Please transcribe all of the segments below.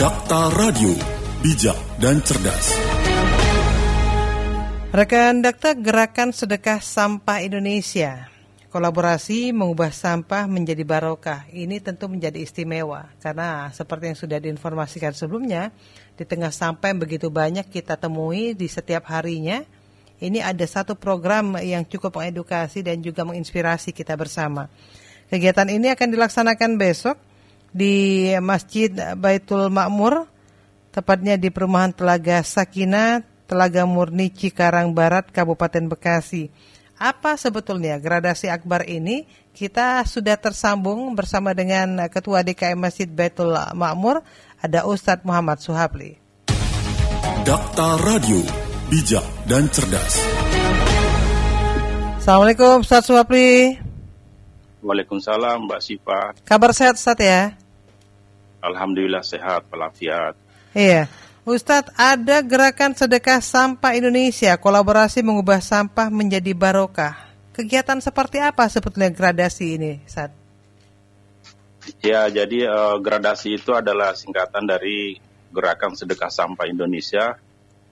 Dakta Radio, bijak dan cerdas. Rekan Dakta Gerakan Sedekah Sampah Indonesia. Kolaborasi mengubah sampah menjadi barokah. Ini tentu menjadi istimewa. Karena seperti yang sudah diinformasikan sebelumnya Di tengah sampah yang begitu banyak kita temui di setiap harinya Ini ada satu program yang cukup mengedukasi dan juga menginspirasi kita bersama. Kegiatan ini akan dilaksanakan besok di Masjid Baitul Makmur, tepatnya di Perumahan Telaga Sakina, Telaga Murni Cikarang Barat, Kabupaten Bekasi. Apa sebetulnya gradasi akbar ini? Kita sudah tersambung bersama dengan Ketua DKM Masjid Baitul Makmur, ada Ustadz Muhammad Suhabli. Dakta Radio, bijak dan cerdas. Assalamualaikum Ustadz Suhabli. Waalaikumsalam Mbak Siva. Kabar sehat Ustadz ya? Alhamdulillah sehat, walafiat. Iya. Ustadz, ada gerakan sedekah sampah Indonesia, kolaborasi mengubah sampah menjadi barokah. Kegiatan seperti apa sebetulnya gradasi ini, Ustadz? Ya, jadi uh, gradasi itu adalah singkatan dari Gerakan Sedekah Sampah Indonesia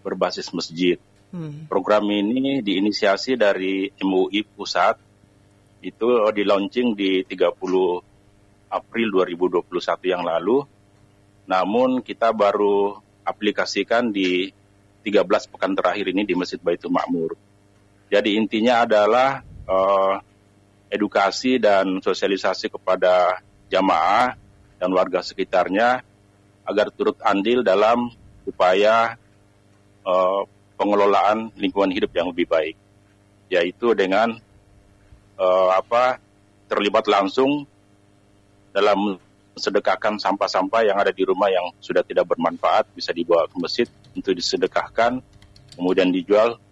berbasis masjid. Hmm. Program ini diinisiasi dari MUI Pusat, itu uh, di launching di 30 April 2021 yang lalu. Namun kita baru aplikasikan di 13 pekan terakhir ini di Masjid Baitul Makmur. Jadi intinya adalah uh, edukasi dan sosialisasi kepada jamaah dan warga sekitarnya agar turut andil dalam upaya uh, pengelolaan lingkungan hidup yang lebih baik, yaitu dengan uh, apa terlibat langsung dalam sedekahkan sampah-sampah yang ada di rumah yang sudah tidak bermanfaat bisa dibawa ke masjid untuk disedekahkan, kemudian dijual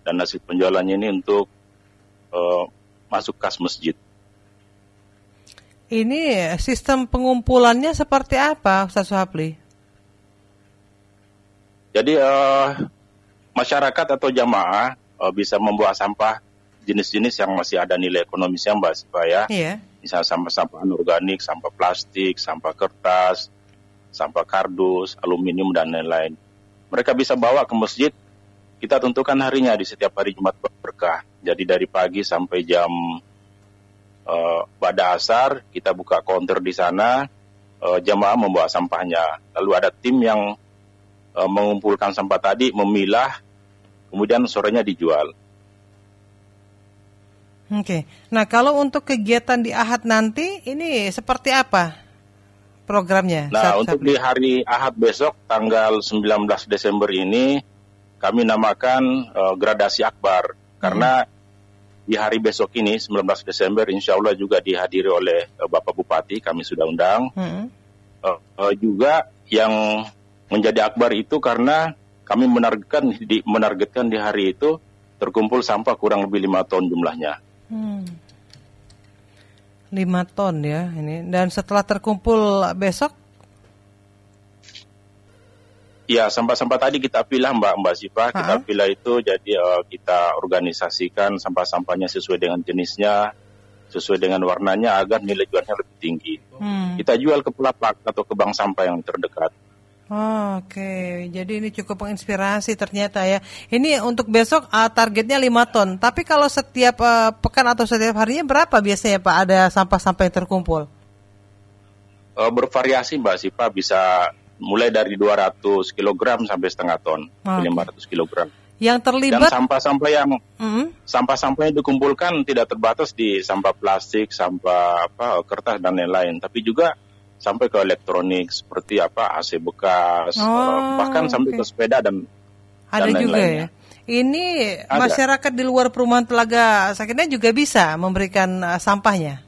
dan hasil penjualannya ini untuk uh, masuk kas masjid. Ini sistem pengumpulannya seperti apa, Ustaz Suhapli? Jadi uh, masyarakat atau jamaah uh, bisa membawa sampah jenis-jenis yang masih ada nilai ekonomisnya, Mbak Sipa ya. Iya misalnya sampah-sampah anorganik, sampah plastik, sampah kertas, sampah kardus, aluminium, dan lain-lain. Mereka bisa bawa ke masjid, kita tentukan harinya di setiap hari Jumat berkah. Jadi dari pagi sampai jam uh, pada asar, kita buka counter di sana, uh, jamaah membawa sampahnya. Lalu ada tim yang uh, mengumpulkan sampah tadi, memilah, kemudian sorenya dijual. Oke. Nah, kalau untuk kegiatan di Ahad nanti ini seperti apa programnya? Nah, untuk di hari Ahad besok tanggal 19 Desember ini kami namakan uh, gradasi akbar karena hmm. di hari besok ini 19 Desember insya Allah juga dihadiri oleh uh, Bapak Bupati kami sudah undang. Hmm. Uh, uh, juga yang menjadi akbar itu karena kami menargetkan di menargetkan di hari itu terkumpul sampah kurang lebih lima ton jumlahnya. Hmm. 5 ton ya ini. Dan setelah terkumpul besok? Ya, sampah-sampah tadi kita pilih Mbak Mbak Sipa, kita pilih itu jadi uh, kita organisasikan sampah-sampahnya sesuai dengan jenisnya, sesuai dengan warnanya agar nilai jualnya lebih tinggi. Hmm. Kita jual ke pelapak atau ke bank sampah yang terdekat. Oh, Oke, okay. jadi ini cukup menginspirasi ternyata ya. Ini untuk besok uh, targetnya 5 ton. Tapi kalau setiap uh, pekan atau setiap harinya berapa biasanya Pak ada sampah-sampah yang terkumpul? Uh, bervariasi Mbak Sipa bisa mulai dari 200 kg sampai setengah ton, okay. 500 kg. Yang terlibat dan sampah-sampah yang mm-hmm. sampah-sampah yang dikumpulkan tidak terbatas di sampah plastik, sampah apa kertas dan lain-lain, tapi juga sampai ke elektronik seperti apa AC bekas, oh, uh, bahkan okay. sampai ke sepeda dan ada dan juga ya. Ini ada. masyarakat di luar perumahan Telaga Sakinah juga bisa memberikan uh, sampahnya.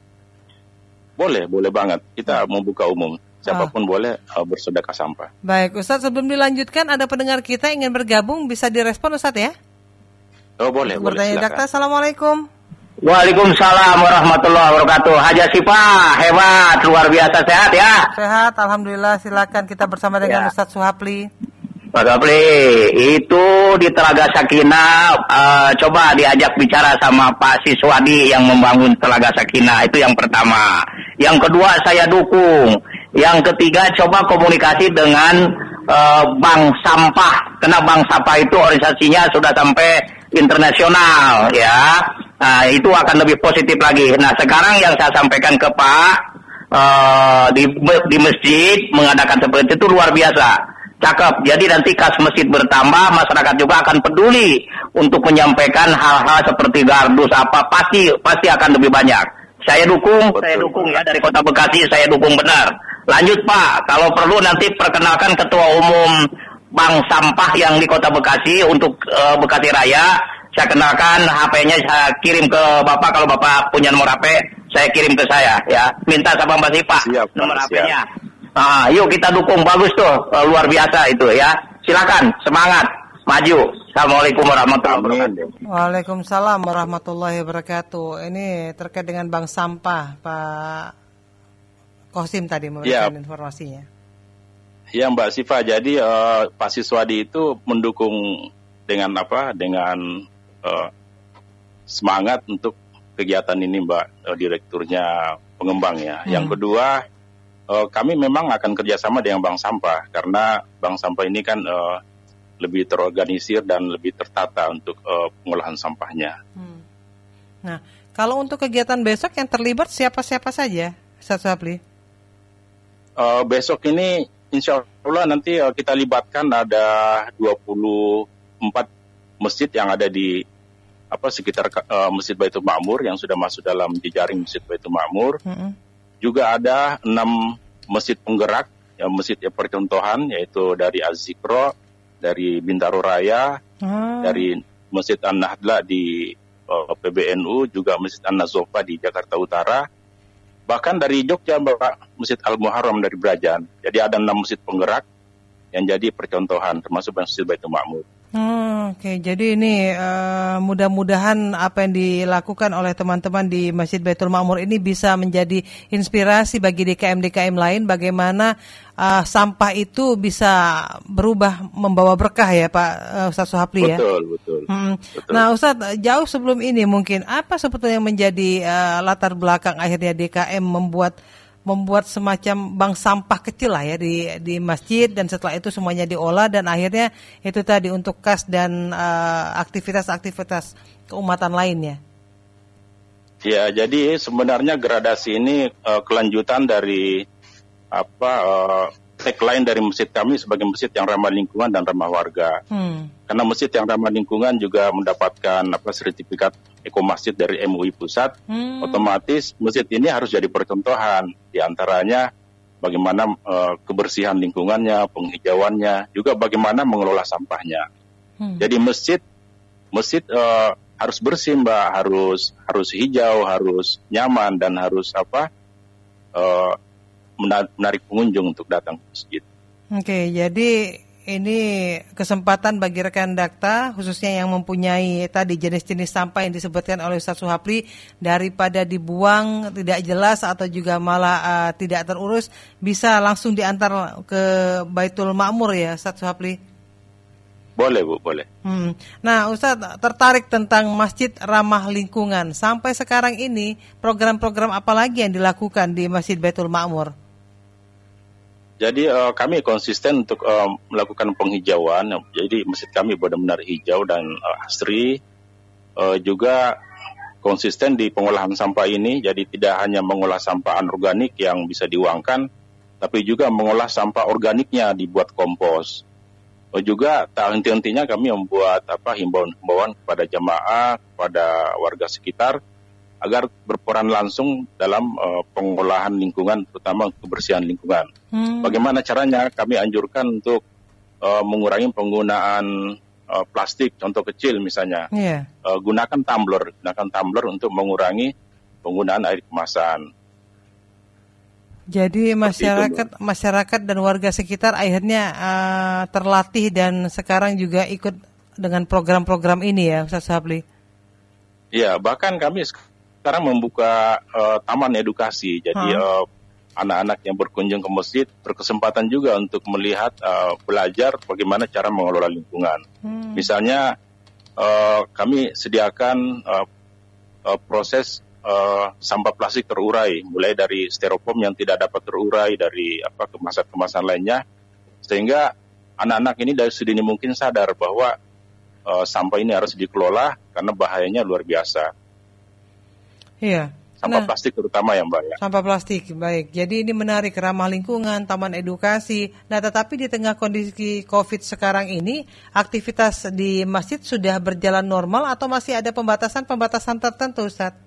Boleh, boleh banget. Kita membuka umum. Siapa pun oh. boleh uh, bersedekah sampah. Baik, Ustaz sebelum dilanjutkan ada pendengar kita ingin bergabung bisa direspon Ustaz ya? Oh boleh, Untuk boleh. Bertanya Dakta, Assalamualaikum. Waalaikumsalam warahmatullahi wabarakatuh. Haja Sipa, hebat, luar biasa sehat ya. Sehat, alhamdulillah. Silakan kita bersama dengan ya. Ustadz Suhapli. Pak Suhapli, itu di Telaga Sakina uh, coba diajak bicara sama Pak Siswadi yang membangun Telaga Sakina itu yang pertama. Yang kedua saya dukung Yang ketiga coba komunikasi dengan uh, bank sampah karena bank sampah itu organisasinya sudah sampai internasional ya. Nah, itu akan lebih positif lagi. Nah, sekarang yang saya sampaikan ke Pak uh, di di masjid mengadakan seperti itu luar biasa. Cakep. Jadi nanti kas masjid bertambah, masyarakat juga akan peduli untuk menyampaikan hal-hal seperti gardus apa pasti pasti akan lebih banyak. Saya dukung, Betul. saya dukung ya dari Kota Bekasi, saya dukung benar. Lanjut Pak, kalau perlu nanti perkenalkan Ketua Umum Bank Sampah yang di Kota Bekasi untuk uh, Bekasi Raya. Saya kenalkan HP-nya saya kirim ke Bapak kalau Bapak punya nomor HP, saya kirim ke saya ya. Minta sama Mbak Sipa nomor HP-nya. Nah, yuk kita dukung bagus tuh, uh, luar biasa itu ya. Silakan, semangat, maju. Assalamualaikum warahmatullahi wabarakatuh. Waalaikumsalam warahmatullahi wabarakatuh. Ini terkait dengan bank sampah, Pak Kosim tadi memberikan ya. informasinya. Ya Mbak Siva, jadi uh, Pak Siswadi itu mendukung dengan apa? Dengan uh, semangat untuk kegiatan ini Mbak uh, direkturnya pengembang ya. Hmm. Yang kedua, uh, kami memang akan kerjasama dengan Bank Sampah karena Bank Sampah ini kan uh, lebih terorganisir dan lebih tertata untuk uh, pengolahan sampahnya. Hmm. Nah, kalau untuk kegiatan besok yang terlibat siapa-siapa saja, Satu Sapli? uh, besok ini insya Allah nanti uh, kita libatkan ada 24 masjid yang ada di apa sekitar uh, Masjid Baitul Makmur yang sudah masuk dalam jejaring Masjid Baitul Makmur. Mm -hmm. Juga ada enam masjid penggerak, ya, masjid ya, percontohan yaitu dari Azikro, dari Bintaro Raya, mm. dari Masjid An-Nahdla di uh, PBNU, juga Masjid An-Nazofa di Jakarta Utara, Bahkan dari Jogja Bapak Masjid Al Muharram dari Brajan. Jadi ada enam masjid penggerak yang jadi percontohan termasuk Masjid Baitul Makmur. Hmm, Oke, okay. jadi ini uh, mudah-mudahan apa yang dilakukan oleh teman-teman di Masjid Baitul Makmur ini bisa menjadi inspirasi bagi DKM-DKM lain bagaimana uh, sampah itu bisa berubah membawa berkah ya Pak uh, Ustaz Suhapli ya. Betul, betul, hmm. betul. Nah Ustaz, jauh sebelum ini mungkin apa sebetulnya yang menjadi uh, latar belakang akhirnya DKM membuat membuat semacam bank sampah kecil lah ya di di masjid dan setelah itu semuanya diolah dan akhirnya itu tadi untuk kas dan eh, aktivitas-aktivitas uh, keumatan lainnya. Ya, jadi sebenarnya gradasi ini uh, kelanjutan dari apa uh, tagline dari masjid kami sebagai masjid yang ramah lingkungan dan ramah warga. Hmm. Karena masjid yang ramah lingkungan juga mendapatkan apa sertifikat Eko Masjid dari MUI Pusat, hmm. otomatis masjid ini harus jadi percontohan. Di antaranya bagaimana uh, kebersihan lingkungannya, penghijauannya, juga bagaimana mengelola sampahnya. Hmm. Jadi masjid masjid uh, harus bersih mbak, harus harus hijau, harus nyaman dan harus apa uh, menarik pengunjung untuk datang ke masjid. Oke, jadi ini kesempatan bagi rekan Dakta khususnya yang mempunyai tadi jenis-jenis sampah yang disebutkan oleh Ustaz Suhapli daripada dibuang tidak jelas atau juga malah uh, tidak terurus bisa langsung diantar ke Baitul Makmur ya Ustaz Suhapli. Boleh Bu, boleh. Hmm. Nah Ustaz tertarik tentang masjid ramah lingkungan. Sampai sekarang ini program-program apa lagi yang dilakukan di Masjid Baitul Makmur? Jadi uh, kami konsisten untuk uh, melakukan penghijauan. Jadi masjid kami benar-benar hijau dan uh, asri. Uh, juga konsisten di pengolahan sampah ini. Jadi tidak hanya mengolah sampah anorganik yang bisa diuangkan, tapi juga mengolah sampah organiknya dibuat kompos. Uh, juga tak henti-hentinya kami membuat apa himbauan-himbauan kepada jamaah, kepada warga sekitar agar berperan langsung dalam uh, pengolahan lingkungan, terutama kebersihan lingkungan. Hmm. Bagaimana caranya? Kami anjurkan untuk uh, mengurangi penggunaan uh, plastik, contoh kecil misalnya. Yeah. Iya. Uh, gunakan tumbler, gunakan tumbler untuk mengurangi penggunaan air kemasan. Jadi masyarakat masyarakat dan warga sekitar akhirnya uh, terlatih dan sekarang juga ikut dengan program-program ini ya, Ustaz Sabli. Iya, bahkan kami sekarang membuka uh, taman edukasi. Jadi uh, anak-anak yang berkunjung ke masjid berkesempatan juga untuk melihat uh, belajar bagaimana cara mengelola lingkungan. Hmm. Misalnya uh, kami sediakan uh, uh, proses uh, sampah plastik terurai, mulai dari styrofoam yang tidak dapat terurai, dari apa kemasan-kemasan lainnya, sehingga anak-anak ini dari sedini mungkin sadar bahwa uh, sampah ini harus dikelola karena bahayanya luar biasa. Iya. Sampah nah, plastik terutama ya Mbak ya. Sampah plastik, baik. Jadi ini menarik ramah lingkungan, taman edukasi. Nah tetapi di tengah kondisi COVID sekarang ini, aktivitas di masjid sudah berjalan normal atau masih ada pembatasan-pembatasan tertentu Ustaz?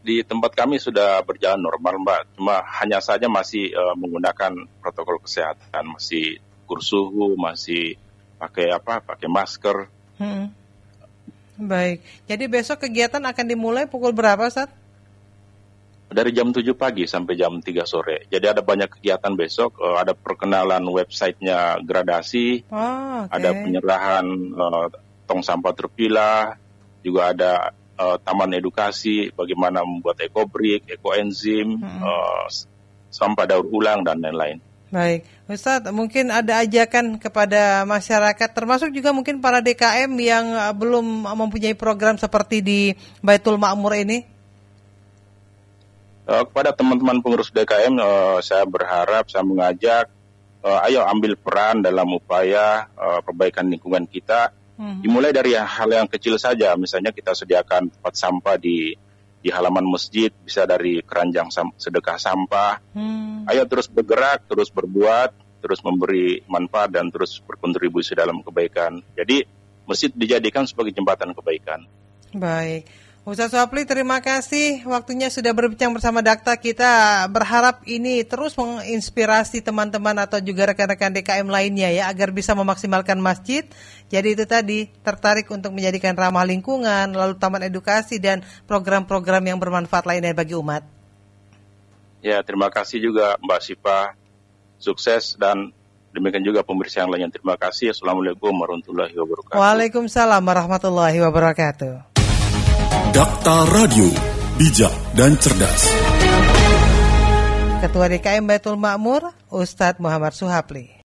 Di tempat kami sudah berjalan normal Mbak, cuma hanya saja masih uh, menggunakan protokol kesehatan, masih kursuhu, masih pakai apa, pakai masker. Hmm. Baik. Jadi besok kegiatan akan dimulai pukul berapa, Sat? Dari jam 7 pagi sampai jam 3 sore. Jadi ada banyak kegiatan besok. Uh, ada perkenalan websitenya gradasi. Oh, okay. Ada penyerahan uh, tong sampah terpilah. Juga ada uh, taman edukasi, bagaimana membuat ekobrik, ekoenzim, hmm. uh, sampah daur ulang, dan lain-lain. Baik, Ustadz, mungkin ada ajakan kepada masyarakat, termasuk juga mungkin para DKM yang uh, belum mempunyai program seperti di Baitul Makmur ini? Uh, kepada teman-teman pengurus DKM, uh, saya berharap, saya mengajak, ayo ambil peran dalam upaya perbaikan lingkungan kita. Hmm. Dimulai dari hal yang kecil saja, misalnya kita sediakan tempat sampah di di halaman masjid, bisa dari keranjang sam sedekah sampah. Hmm. Ayo terus bergerak, terus berbuat, terus memberi manfaat dan terus berkontribusi dalam kebaikan. Jadi masjid dijadikan sebagai jembatan kebaikan. Baik. Ustaz Wapli, terima kasih waktunya sudah berbincang bersama Dakta. Kita berharap ini terus menginspirasi teman-teman atau juga rekan-rekan DKM lainnya ya agar bisa memaksimalkan masjid. Jadi itu tadi tertarik untuk menjadikan ramah lingkungan, lalu taman edukasi dan program-program yang bermanfaat lainnya bagi umat. Ya, terima kasih juga Mbak Sipa. Sukses dan demikian juga pemirsa yang lainnya. Terima kasih. Assalamualaikum warahmatullahi wabarakatuh. Waalaikumsalam warahmatullahi wabarakatuh. Dakta Radio, bijak dan cerdas. Ketua DKM Baitul Makmur, Ustadz Muhammad Suhapli.